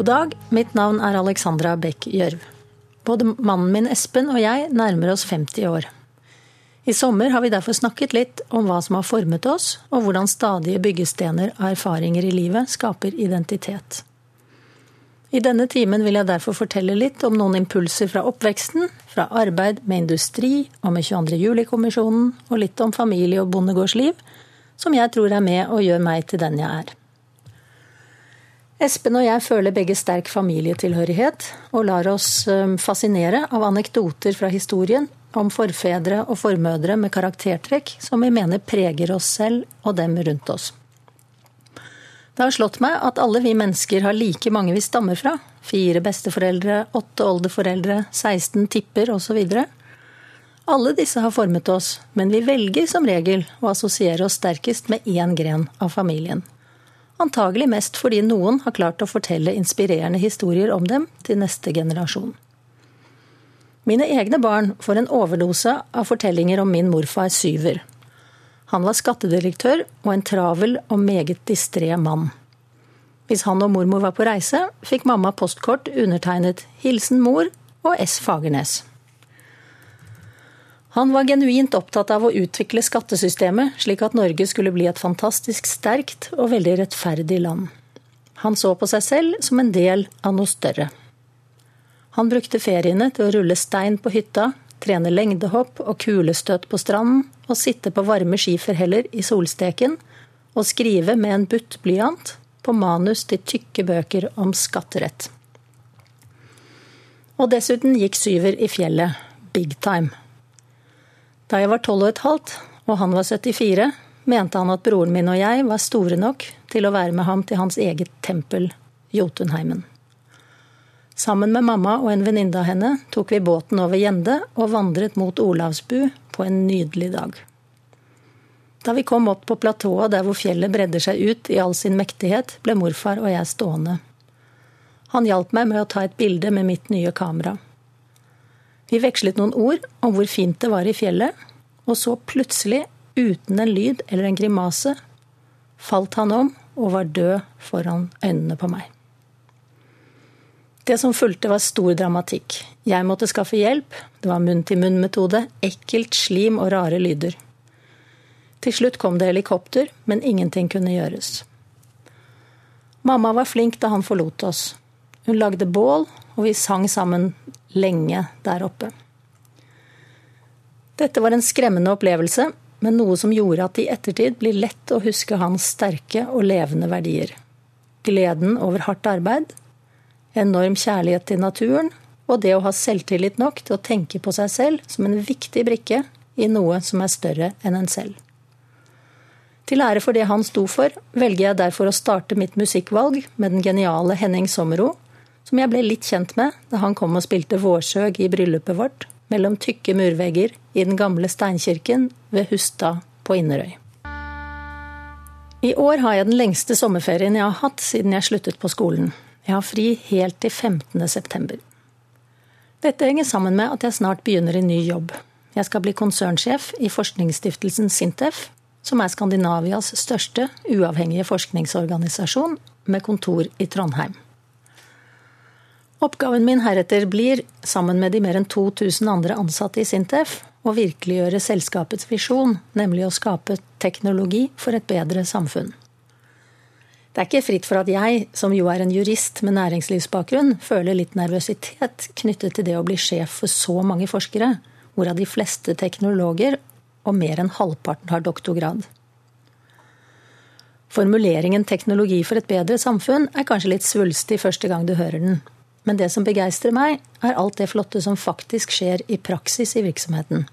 God dag, mitt navn er Alexandra Bech Gjørv. Både mannen min Espen og jeg nærmer oss 50 år. I sommer har vi derfor snakket litt om hva som har formet oss, og hvordan stadige byggestener av erfaringer i livet skaper identitet. I denne timen vil jeg derfor fortelle litt om noen impulser fra oppveksten, fra arbeid med industri og med 22. juli-kommisjonen, og litt om familie- og bondegårdsliv, som jeg tror er med og gjør meg til den jeg er. Espen og jeg føler begge sterk familietilhørighet, og lar oss fascinere av anekdoter fra historien om forfedre og formødre med karaktertrekk som vi mener preger oss selv og dem rundt oss. Det har slått meg at alle vi mennesker har like mange vi stammer fra. Fire besteforeldre, åtte oldeforeldre, 16 tipper osv. Alle disse har formet oss, men vi velger som regel å assosiere oss sterkest med én gren av familien. Antagelig mest fordi noen har klart å fortelle inspirerende historier om dem til neste generasjon. Mine egne barn får en overdose av fortellinger om min morfar Syver. Han var skattedirektør og en travel og meget distré mann. Hvis han og mormor var på reise, fikk mamma postkort undertegnet 'Hilsen mor' og S. Fagernes. Han var genuint opptatt av å utvikle skattesystemet, slik at Norge skulle bli et fantastisk sterkt og veldig rettferdig land. Han så på seg selv som en del av noe større. Han brukte feriene til å rulle stein på hytta, trene lengdehopp og kulestøt på stranden, og sitte på varme skiferheller i solsteken og skrive med en butt blyant på manus til tykke bøker om skatterett. Og dessuten gikk Syver i fjellet, big time. Da jeg var tolv og et halvt, og han var 74, mente han at broren min og jeg var store nok til å være med ham til hans eget tempel, Jotunheimen. Sammen med mamma og en venninne av henne tok vi båten over Gjende og vandret mot Olavsbu på en nydelig dag. Da vi kom opp på platået der hvor fjellet bredder seg ut i all sin mektighet, ble morfar og jeg stående. Han hjalp meg med å ta et bilde med mitt nye kamera. Vi vekslet noen ord om hvor fint det var i fjellet, og så plutselig, uten en lyd eller en grimase, falt han om og var død foran øynene på meg. Det som fulgte, var stor dramatikk. Jeg måtte skaffe hjelp. Det var munn-til-munn-metode, ekkelt slim og rare lyder. Til slutt kom det helikopter, men ingenting kunne gjøres. Mamma var flink da han forlot oss. Hun lagde bål, og vi sang sammen lenge der oppe. Dette var en skremmende opplevelse, men noe som gjorde at det i ettertid blir lett å huske hans sterke og levende verdier. Gleden over hardt arbeid, enorm kjærlighet til naturen og det å ha selvtillit nok til å tenke på seg selv som en viktig brikke i noe som er større enn en selv. Til ære for det han sto for, velger jeg derfor å starte mitt musikkvalg med den geniale Henning Sommero, som jeg ble litt kjent med da han kom og spilte vårsøg i bryllupet vårt mellom tykke murvegger i den gamle steinkirken ved Hustad på Inderøy. I år har jeg den lengste sommerferien jeg har hatt siden jeg sluttet på skolen. Jeg har fri helt til 15. september. Dette henger sammen med at jeg snart begynner en ny jobb. Jeg skal bli konsernsjef i forskningsstiftelsen Sintef, som er Skandinavias største uavhengige forskningsorganisasjon, med kontor i Trondheim. Oppgaven min heretter blir, sammen med de mer enn 2000 andre ansatte i Sintef, å virkeliggjøre selskapets visjon, nemlig å skape teknologi for et bedre samfunn. Det er ikke fritt for at jeg, som jo er en jurist med næringslivsbakgrunn, føler litt nervøsitet knyttet til det å bli sjef for så mange forskere, hvorav de fleste teknologer og mer enn halvparten har doktorgrad. Formuleringen 'teknologi for et bedre samfunn' er kanskje litt svulstig første gang du hører den, men det som begeistrer meg, er alt det flotte som faktisk skjer i praksis i virksomheten.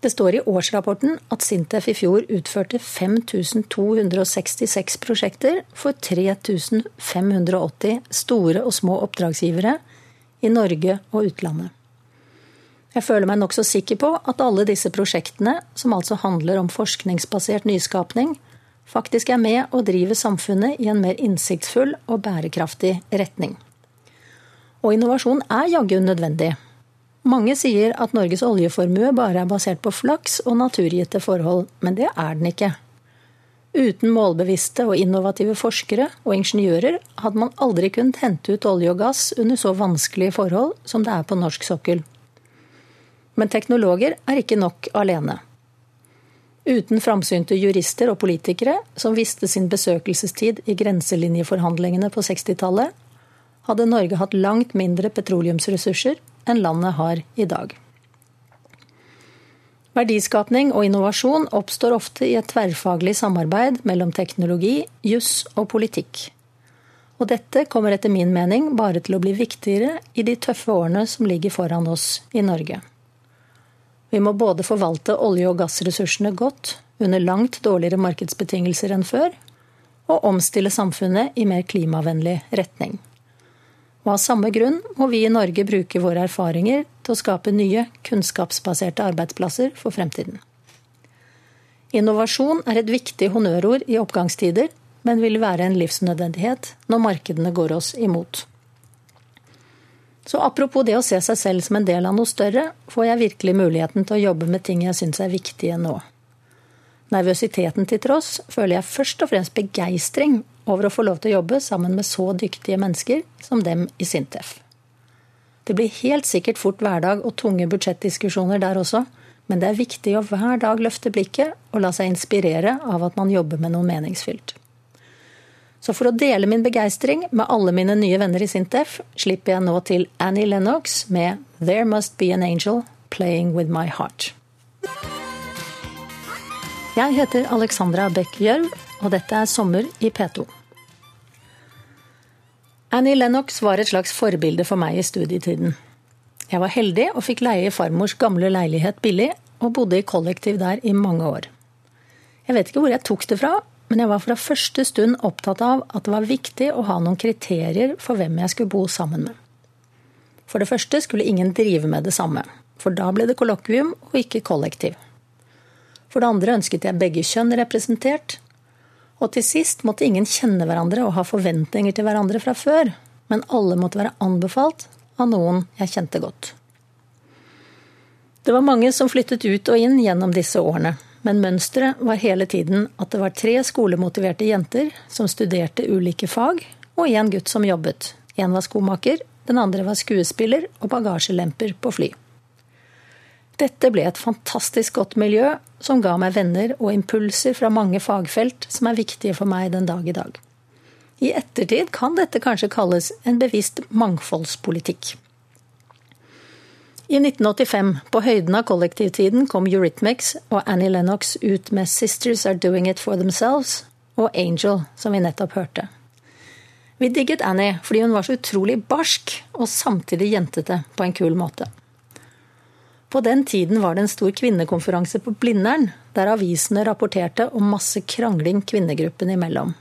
Det står i årsrapporten at Sintef i fjor utførte 5266 prosjekter for 3580 store og små oppdragsgivere i Norge og utlandet. Jeg føler meg nokså sikker på at alle disse prosjektene, som altså handler om forskningsbasert nyskapning, faktisk er med og driver samfunnet i en mer innsiktsfull og bærekraftig retning. Og innovasjon er jaggu nødvendig. Mange sier at Norges oljeformue bare er basert på flaks og naturgitte forhold, men det er den ikke. Uten målbevisste og innovative forskere og ingeniører hadde man aldri kunnet hente ut olje og gass under så vanskelige forhold som det er på norsk sokkel. Men teknologer er ikke nok alene. Uten framsynte jurister og politikere som visste sin besøkelsestid i grenselinjeforhandlingene på 60-tallet, hadde Norge hatt langt mindre petroleumsressurser enn landet har i dag. Verdiskapning og innovasjon oppstår ofte i et tverrfaglig samarbeid mellom teknologi, juss og politikk. Og dette kommer etter min mening bare til å bli viktigere i de tøffe årene som ligger foran oss i Norge. Vi må både forvalte olje- og gassressursene godt under langt dårligere markedsbetingelser enn før, og omstille samfunnet i mer klimavennlig retning. Og av samme grunn må vi i Norge bruke våre erfaringer til å skape nye, kunnskapsbaserte arbeidsplasser for fremtiden. Innovasjon er et viktig honnørord i oppgangstider, men vil være en livsnødvendighet når markedene går oss imot. Så apropos det å se seg selv som en del av noe større, får jeg virkelig muligheten til å jobbe med ting jeg syns er viktige nå. Nervøsiteten til tross føler jeg først og fremst begeistring over å få lov til å jobbe sammen med så dyktige mennesker som dem i Sintef. Det blir helt sikkert fort hverdag og tunge budsjettdiskusjoner der også, men det er viktig å hver dag løfte blikket og la seg inspirere av at man jobber med noe meningsfylt. Så for å dele min begeistring med alle mine nye venner i Sintef, slipper jeg nå til Annie Lennox med There Must Be An Angel Playing With My Heart. Jeg heter Alexandra Beck Gjørv, og dette er Sommer i P2. Annie Lennox var et slags forbilde for meg i studietiden. Jeg var heldig og fikk leie farmors gamle leilighet billig, og bodde i kollektiv der i mange år. Jeg vet ikke hvor jeg tok det fra, men jeg var fra første stund opptatt av at det var viktig å ha noen kriterier for hvem jeg skulle bo sammen med. For det første skulle ingen drive med det samme, for da ble det kollokvium og ikke kollektiv. For det andre ønsket jeg begge kjønn representert, og til sist måtte ingen kjenne hverandre og ha forventninger til hverandre fra før, men alle måtte være anbefalt av noen jeg kjente godt. Det var mange som flyttet ut og inn gjennom disse årene, men mønsteret var hele tiden at det var tre skolemotiverte jenter som studerte ulike fag, og én gutt som jobbet. Én var skomaker, den andre var skuespiller og bagasjelemper på fly. Dette ble et fantastisk godt miljø som ga meg venner og impulser fra mange fagfelt som er viktige for meg den dag i dag. I ettertid kan dette kanskje kalles en bevisst mangfoldspolitikk. I 1985, på høyden av kollektivtiden, kom Eurythmics og Annie Lennox ut med 'Sisters Are Doing It For Themselves' og 'Angel', som vi nettopp hørte. Vi digget Annie fordi hun var så utrolig barsk og samtidig jentete på en kul måte. På den tiden var det en stor kvinnekonferanse på Blindern, der avisene rapporterte om masse krangling kvinnegruppen imellom.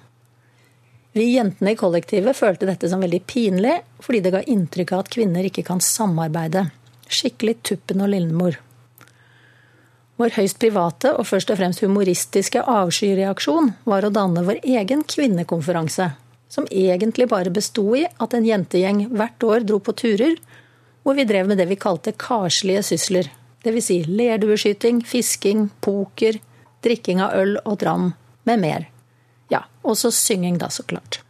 Vi jentene i kollektivet følte dette som veldig pinlig, fordi det ga inntrykk av at kvinner ikke kan samarbeide. Skikkelig tuppen og lillemor. Vår høyst private og først og fremst humoristiske avskyreaksjon var å danne vår egen kvinnekonferanse, som egentlig bare besto i at en jentegjeng hvert år dro på turer hvor vi drev med det vi kalte karslige sysler. Dvs. Si lerdueskyting, fisking, poker, drikking av øl og dram med mer. Ja, og så synging, da, så klart.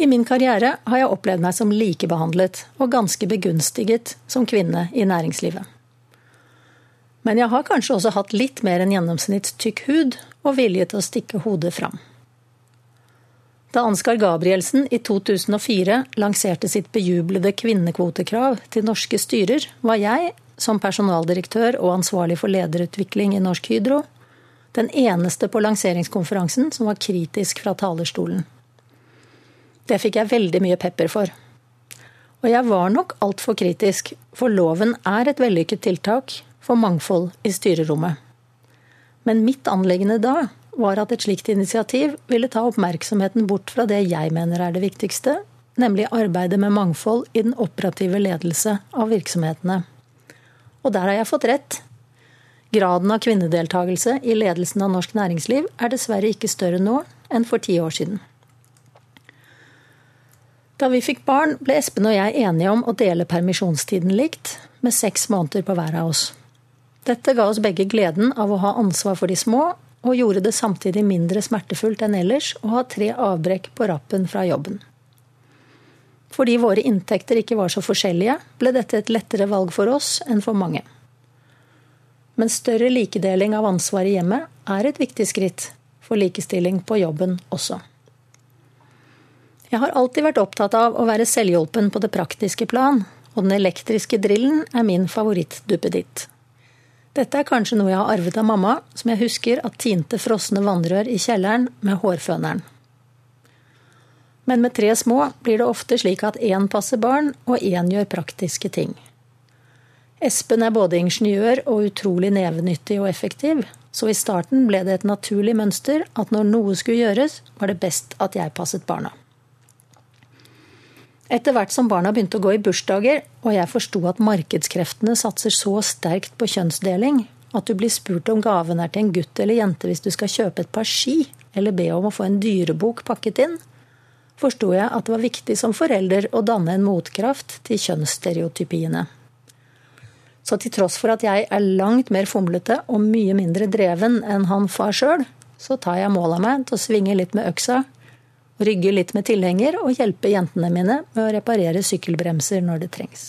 I min karriere har jeg opplevd meg som likebehandlet og ganske begunstiget som kvinne i næringslivet. Men jeg har kanskje også hatt litt mer enn gjennomsnitts tykk hud og vilje til å stikke hodet fram. Da Ansgar Gabrielsen i 2004 lanserte sitt bejublede kvinnekvotekrav til norske styrer, var jeg, som personaldirektør og ansvarlig for lederutvikling i Norsk Hydro, den eneste på lanseringskonferansen som var kritisk fra talerstolen. Det fikk jeg veldig mye pepper for. Og jeg var nok altfor kritisk, for loven er et vellykket tiltak for mangfold i styrerommet. Men mitt anliggende da var at et slikt initiativ ville ta oppmerksomheten bort fra det jeg mener er det viktigste, nemlig arbeidet med mangfold i den operative ledelse av virksomhetene. Og der har jeg fått rett. Graden av kvinnedeltakelse i ledelsen av norsk næringsliv er dessverre ikke større nå enn for ti år siden. Da vi fikk barn, ble Espen og jeg enige om å dele permisjonstiden likt, med seks måneder på hver av oss. Dette ga oss begge gleden av å ha ansvar for de små, og gjorde det samtidig mindre smertefullt enn ellers å ha tre avbrekk på rappen fra jobben. Fordi våre inntekter ikke var så forskjellige, ble dette et lettere valg for oss enn for mange. Men større likedeling av ansvar i hjemmet er et viktig skritt for likestilling på jobben også. Jeg har alltid vært opptatt av å være selvhjulpen på det praktiske plan, og den elektriske drillen er min favorittduppeditt. Dette er kanskje noe jeg har arvet av mamma, som jeg husker at tinte frosne vannrør i kjelleren med hårføneren. Men med tre små blir det ofte slik at én passer barn, og én gjør praktiske ting. Espen er både ingeniør og utrolig nevenyttig og effektiv, så i starten ble det et naturlig mønster at når noe skulle gjøres, var det best at jeg passet barna. Etter hvert som barna begynte å gå i bursdager, og jeg forsto at markedskreftene satser så sterkt på kjønnsdeling, at du blir spurt om gaven er til en gutt eller jente hvis du skal kjøpe et par ski, eller be om å få en dyrebok pakket inn, forsto jeg at det var viktig som forelder å danne en motkraft til kjønnsstereotypiene. Så til tross for at jeg er langt mer fomlete og mye mindre dreven enn han far sjøl, så tar jeg mål av meg til å svinge litt med øksa, rygge litt med tilhenger og hjelpe jentene mine med å reparere sykkelbremser når det trengs.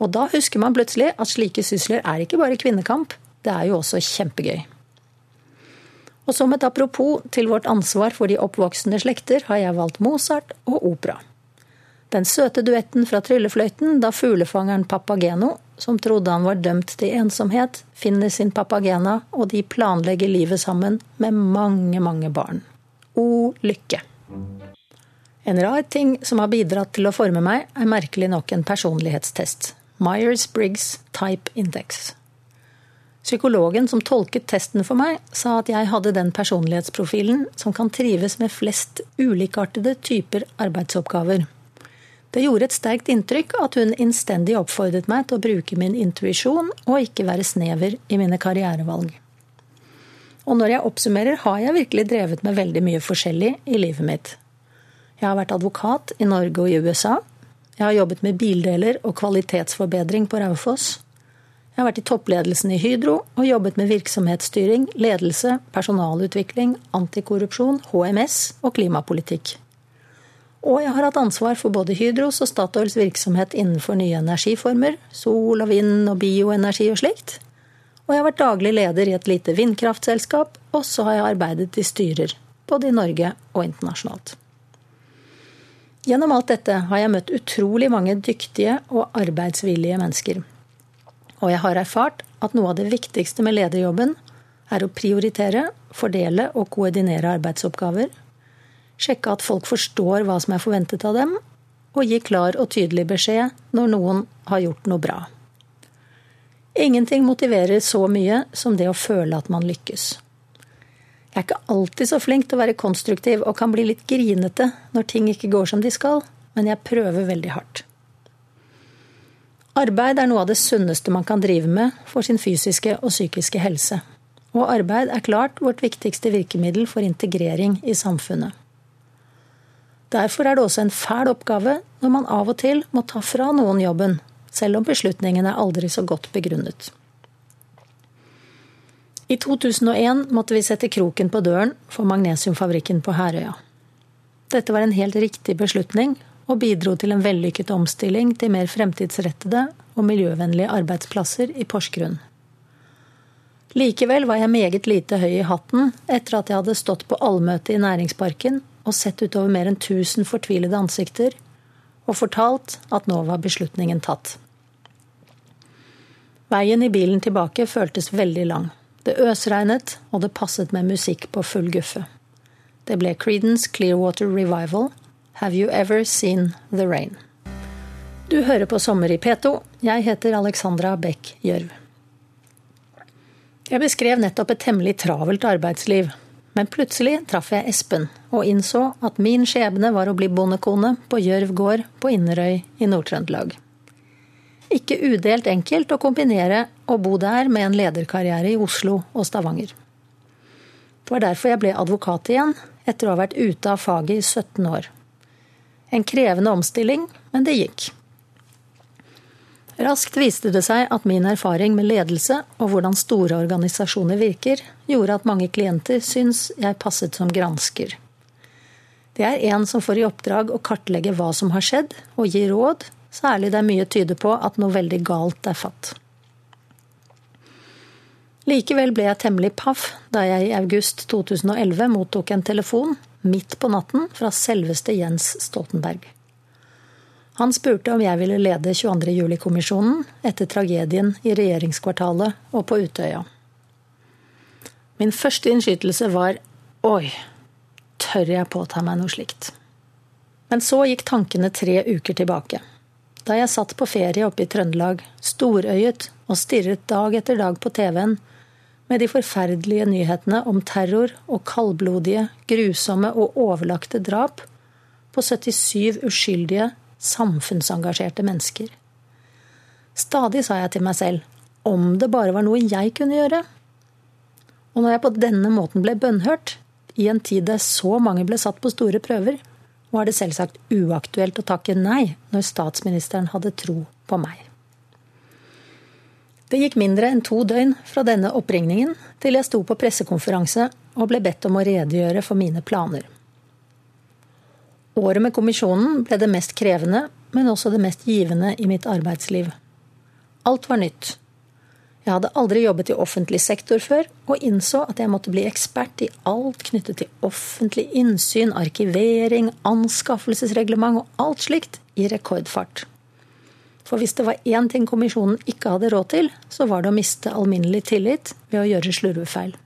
Og da husker man plutselig at slike sysler er ikke bare kvinnekamp, det er jo også kjempegøy. Og som et apropos til vårt ansvar for de oppvoksende slekter, har jeg valgt Mozart og opera. Den søte duetten fra tryllefløyten da fuglefangeren Papageno, som trodde han var dømt til ensomhet, finner sin papagena, og de planlegger livet sammen med mange, mange barn. O lykke! En rar ting som har bidratt til å forme meg, er merkelig nok en personlighetstest. Myers-Briggs Type Index. Psykologen som tolket testen for meg, sa at jeg hadde den personlighetsprofilen som kan trives med flest ulikartede typer arbeidsoppgaver. Det gjorde et sterkt inntrykk at hun innstendig oppfordret meg til å bruke min intuisjon og ikke være snever i mine karrierevalg. Og når jeg oppsummerer, har jeg virkelig drevet med veldig mye forskjellig i livet mitt. Jeg har vært advokat i Norge og i USA. Jeg har jobbet med bildeler og kvalitetsforbedring på Raufoss. Jeg har vært i toppledelsen i Hydro og jobbet med virksomhetsstyring, ledelse, personalutvikling, antikorrupsjon, HMS og klimapolitikk. Og jeg har hatt ansvar for både Hydros og Statoils virksomhet innenfor nye energiformer, sol og vind og bioenergi og slikt. Og jeg har vært daglig leder i et lite vindkraftselskap, og så har jeg arbeidet i styrer, både i Norge og internasjonalt. Gjennom alt dette har jeg møtt utrolig mange dyktige og arbeidsvillige mennesker. Og jeg har erfart at noe av det viktigste med lederjobben er å prioritere, fordele og koordinere arbeidsoppgaver, sjekke at folk forstår hva som er forventet av dem, og gi klar og tydelig beskjed når noen har gjort noe bra. Ingenting motiverer så mye som det å føle at man lykkes. Jeg er ikke alltid så flink til å være konstruktiv og kan bli litt grinete når ting ikke går som de skal, men jeg prøver veldig hardt. Arbeid er noe av det sunneste man kan drive med for sin fysiske og psykiske helse. Og arbeid er klart vårt viktigste virkemiddel for integrering i samfunnet. Derfor er det også en fæl oppgave når man av og til må ta fra noen jobben, selv om beslutningen er aldri så godt begrunnet. I 2001 måtte vi sette kroken på døren for magnesiumfabrikken på Herøya. Dette var en helt riktig beslutning, og bidro til en vellykket omstilling til mer fremtidsrettede og miljøvennlige arbeidsplasser i Porsgrunn. Likevel var jeg meget lite høy i hatten etter at jeg hadde stått på allmøte i næringsparken og sett utover mer enn 1000 fortvilede ansikter, og fortalt at nå var beslutningen tatt. Veien i bilen tilbake føltes veldig lang. Det øsregnet, og det passet med musikk på full guffe. Det ble Creedence Clearwater Revival Have You Ever Seen The Rain? Du hører på Sommer i P2. Jeg heter Alexandra Beck Gjørv. Jeg beskrev nettopp et temmelig travelt arbeidsliv. Men plutselig traff jeg Espen, og innså at min skjebne var å bli bondekone på Gjørv gård på Inderøy i Nord-Trøndelag. Ikke udelt enkelt å kombinere å bo der med en lederkarriere i Oslo og Stavanger. Det var derfor jeg ble advokat igjen, etter å ha vært ute av faget i 17 år. En krevende omstilling, men det gikk. Raskt viste det seg at min erfaring med ledelse og hvordan store organisasjoner virker, gjorde at mange klienter syns jeg passet som gransker. Det er en som får i oppdrag å kartlegge hva som har skjedd, og gi råd, særlig der mye tyder på at noe veldig galt er fatt. Likevel ble jeg temmelig paff da jeg i august 2011 mottok en telefon midt på natten fra selveste Jens Stoltenberg. Han spurte om jeg ville lede 22. juli-kommisjonen etter tragedien i regjeringskvartalet og på Utøya. Min første innskytelse var oi, tør jeg påta meg noe slikt? Men så gikk tankene tre uker tilbake. Da jeg satt på ferie oppe i Trøndelag, storøyet og stirret dag etter dag på TV-en med de forferdelige nyhetene om terror og kaldblodige, grusomme og overlagte drap på 77 uskyldige samfunnsengasjerte mennesker. Stadig sa jeg til meg selv om det bare var noe jeg kunne gjøre. Og når jeg på denne måten ble bønnhørt, i en tid der så mange ble satt på store prøver, var det selvsagt uaktuelt å takke nei når statsministeren hadde tro på meg. Det gikk mindre enn to døgn fra denne oppringningen til jeg sto på pressekonferanse og ble bedt om å redegjøre for mine planer. Året med kommisjonen ble det mest krevende, men også det mest givende i mitt arbeidsliv. Alt var nytt. Jeg hadde aldri jobbet i offentlig sektor før, og innså at jeg måtte bli ekspert i alt knyttet til offentlig innsyn, arkivering, anskaffelsesreglement og alt slikt i rekordfart. For hvis det var én ting kommisjonen ikke hadde råd til, så var det å miste alminnelig tillit ved å gjøre slurvefeil.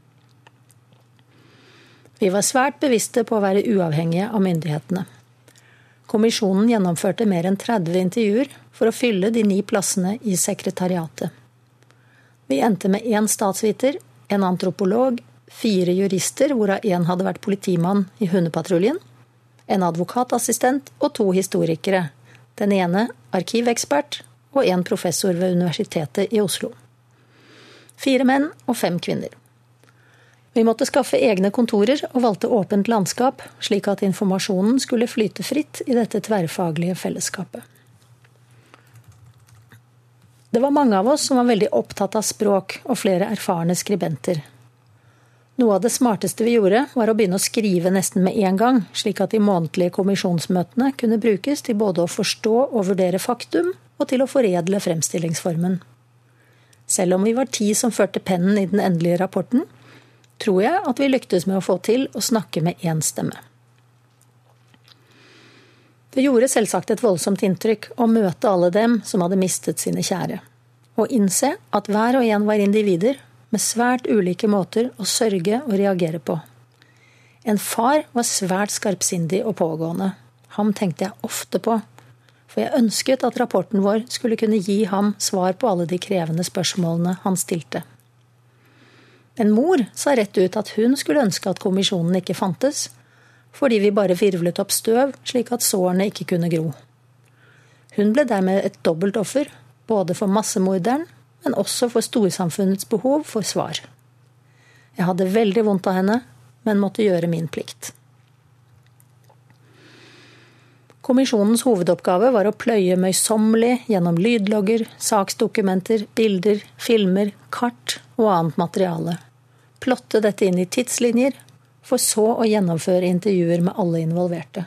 Vi var svært bevisste på å være uavhengige av myndighetene. Kommisjonen gjennomførte mer enn 30 intervjuer for å fylle de ni plassene i sekretariatet. Vi endte med én statsviter, en antropolog, fire jurister, hvorav én hadde vært politimann i hundepatruljen, en advokatassistent og to historikere. Den ene arkivekspert og en professor ved Universitetet i Oslo. Fire menn og fem kvinner. Vi måtte skaffe egne kontorer og valgte åpent landskap, slik at informasjonen skulle flyte fritt i dette tverrfaglige fellesskapet. Det var mange av oss som var veldig opptatt av språk, og flere erfarne skribenter. Noe av det smarteste vi gjorde, var å begynne å skrive nesten med en gang, slik at de månedlige kommisjonsmøtene kunne brukes til både å forstå og vurdere faktum, og til å foredle fremstillingsformen. Selv om vi var ti som førte pennen i den endelige rapporten, tror jeg at vi lyktes med å få til å snakke med én stemme. Det gjorde selvsagt et voldsomt inntrykk å møte alle dem som hadde mistet sine kjære, og innse at hver og en var individer med svært ulike måter å sørge og reagere på. En far var svært skarpsindig og pågående. Ham tenkte jeg ofte på, for jeg ønsket at rapporten vår skulle kunne gi ham svar på alle de krevende spørsmålene han stilte. En mor sa rett ut at hun skulle ønske at kommisjonen ikke fantes, fordi vi bare virvlet opp støv slik at sårene ikke kunne gro. Hun ble dermed et dobbelt offer, både for massemorderen, men også for storsamfunnets behov for svar. Jeg hadde veldig vondt av henne, men måtte gjøre min plikt. Kommisjonens hovedoppgave var å pløye møysommelig gjennom lydlogger, saksdokumenter, bilder, filmer, kart og annet materiale. Plotte dette inn i tidslinjer, for så å gjennomføre intervjuer med alle involverte.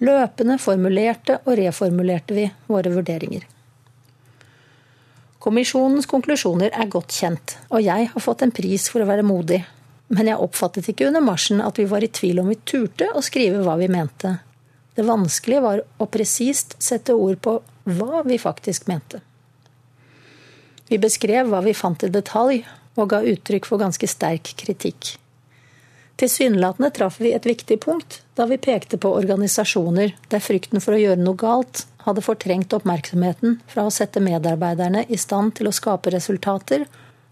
Løpende formulerte og reformulerte vi våre vurderinger. Kommisjonens konklusjoner er godt kjent, og jeg har fått en pris for å være modig. Men jeg oppfattet ikke under marsjen at vi var i tvil om vi turte å skrive hva vi mente. Det vanskelige var å presist sette ord på hva vi faktisk mente. Vi beskrev hva vi fant i detalj, og ga uttrykk for ganske sterk kritikk. Tilsynelatende traff vi et viktig punkt da vi pekte på organisasjoner der frykten for å gjøre noe galt hadde fortrengt oppmerksomheten fra å sette medarbeiderne i stand til å skape resultater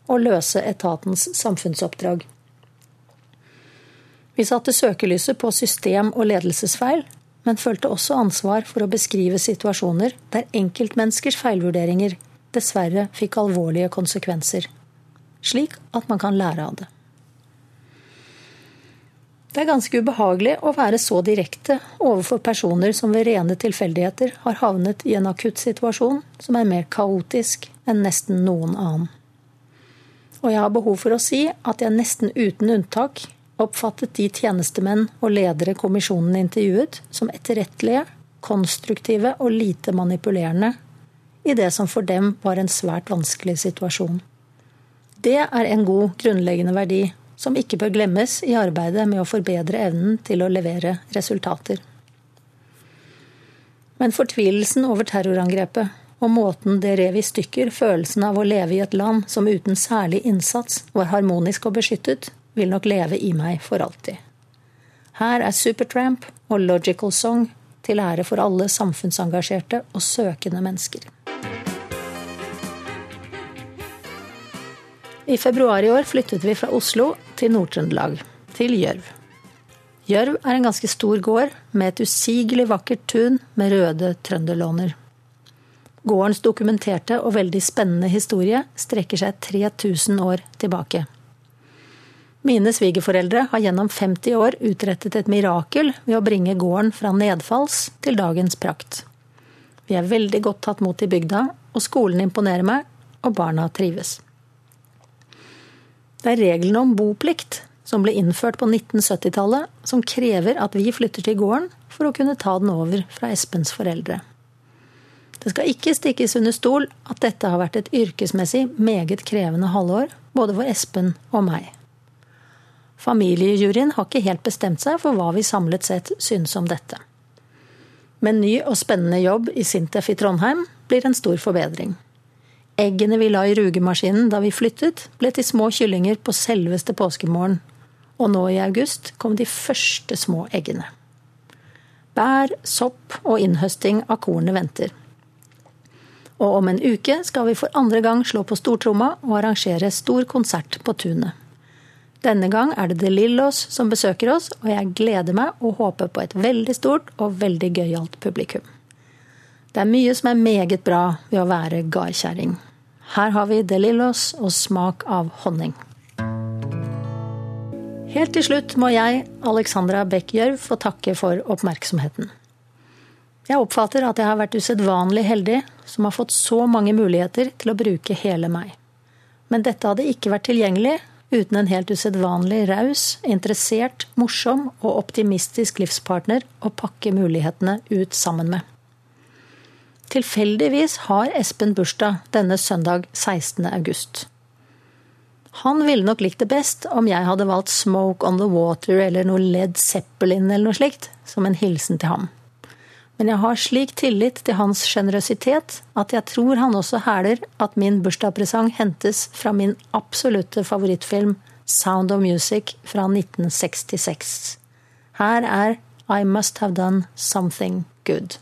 og løse etatens samfunnsoppdrag. Vi satte søkelyset på system- og ledelsesfeil, men følte også ansvar for å beskrive situasjoner der enkeltmenneskers feilvurderinger dessverre fikk alvorlige konsekvenser, slik at man kan lære av det. Det er ganske ubehagelig å være så direkte overfor personer som ved rene tilfeldigheter har havnet i en akutt situasjon som er mer kaotisk enn nesten noen annen. Og jeg har behov for å si at jeg nesten uten unntak oppfattet de tjenestemenn og ledere kommisjonen intervjuet, som etterrettelige, konstruktive og lite manipulerende i det som for dem var en svært vanskelig situasjon. Det er en god, grunnleggende verdi som ikke bør glemmes i arbeidet med å forbedre evnen til å levere resultater. Men fortvilelsen over terrorangrepet og måten det rev i stykker følelsen av å leve i et land som uten særlig innsats var harmonisk og beskyttet, vil nok leve i meg for alltid. Her er Supertramp og Logical Song til ære for alle samfunnsengasjerte og søkende mennesker. I februar i år flyttet vi fra Oslo til Nord-Trøndelag, til Gjørv. Gjørv er en ganske stor gård med et usigelig vakkert tun med røde trønderlåner. Gårdens dokumenterte og veldig spennende historie strekker seg 3000 år tilbake. Mine svigerforeldre har gjennom 50 år utrettet et mirakel ved å bringe gården fra nedfalls til dagens prakt. Vi er veldig godt tatt mot i bygda, og skolen imponerer meg, og barna trives. Det er reglene om boplikt som ble innført på 1970-tallet, som krever at vi flytter til gården for å kunne ta den over fra Espens foreldre. Det skal ikke stikkes under stol at dette har vært et yrkesmessig meget krevende halvår, både for Espen og meg. Familiejuryen har ikke helt bestemt seg for hva vi samlet sett synes om dette. Men ny og spennende jobb i Sintef i Trondheim blir en stor forbedring. Eggene vi la i rugemaskinen da vi flyttet, ble til små kyllinger på selveste påskemorgen. Og nå i august kom de første små eggene. Bær, sopp og innhøsting av kornet venter. Og om en uke skal vi for andre gang slå på stortromma og arrangere stor konsert på tunet. Denne gang er det De Lillos som besøker oss, og jeg gleder meg og håper på et veldig stort og veldig gøyalt publikum. Det er mye som er meget bra ved å være gardkjerring. Her har vi De Lillos og smak av honning. Helt til slutt må jeg, Alexandra Bech Gjørv, få takke for oppmerksomheten. Jeg oppfatter at jeg har vært usedvanlig heldig som har fått så mange muligheter til å bruke hele meg. Men dette hadde ikke vært tilgjengelig uten en helt usedvanlig raus, interessert, morsom og optimistisk livspartner å pakke mulighetene ut sammen med. Tilfeldigvis har Espen bursdag denne søndag 16. august. Han ville nok likt det best om jeg hadde valgt Smoke on the Water eller noe Led Zeppelin eller noe slikt, som en hilsen til ham. Men jeg har slik tillit til hans sjenerøsitet at jeg tror han også hæler at min bursdagspresang hentes fra min absolutte favorittfilm Sound of Music fra 1966. Her er I Must Have Done Something Good.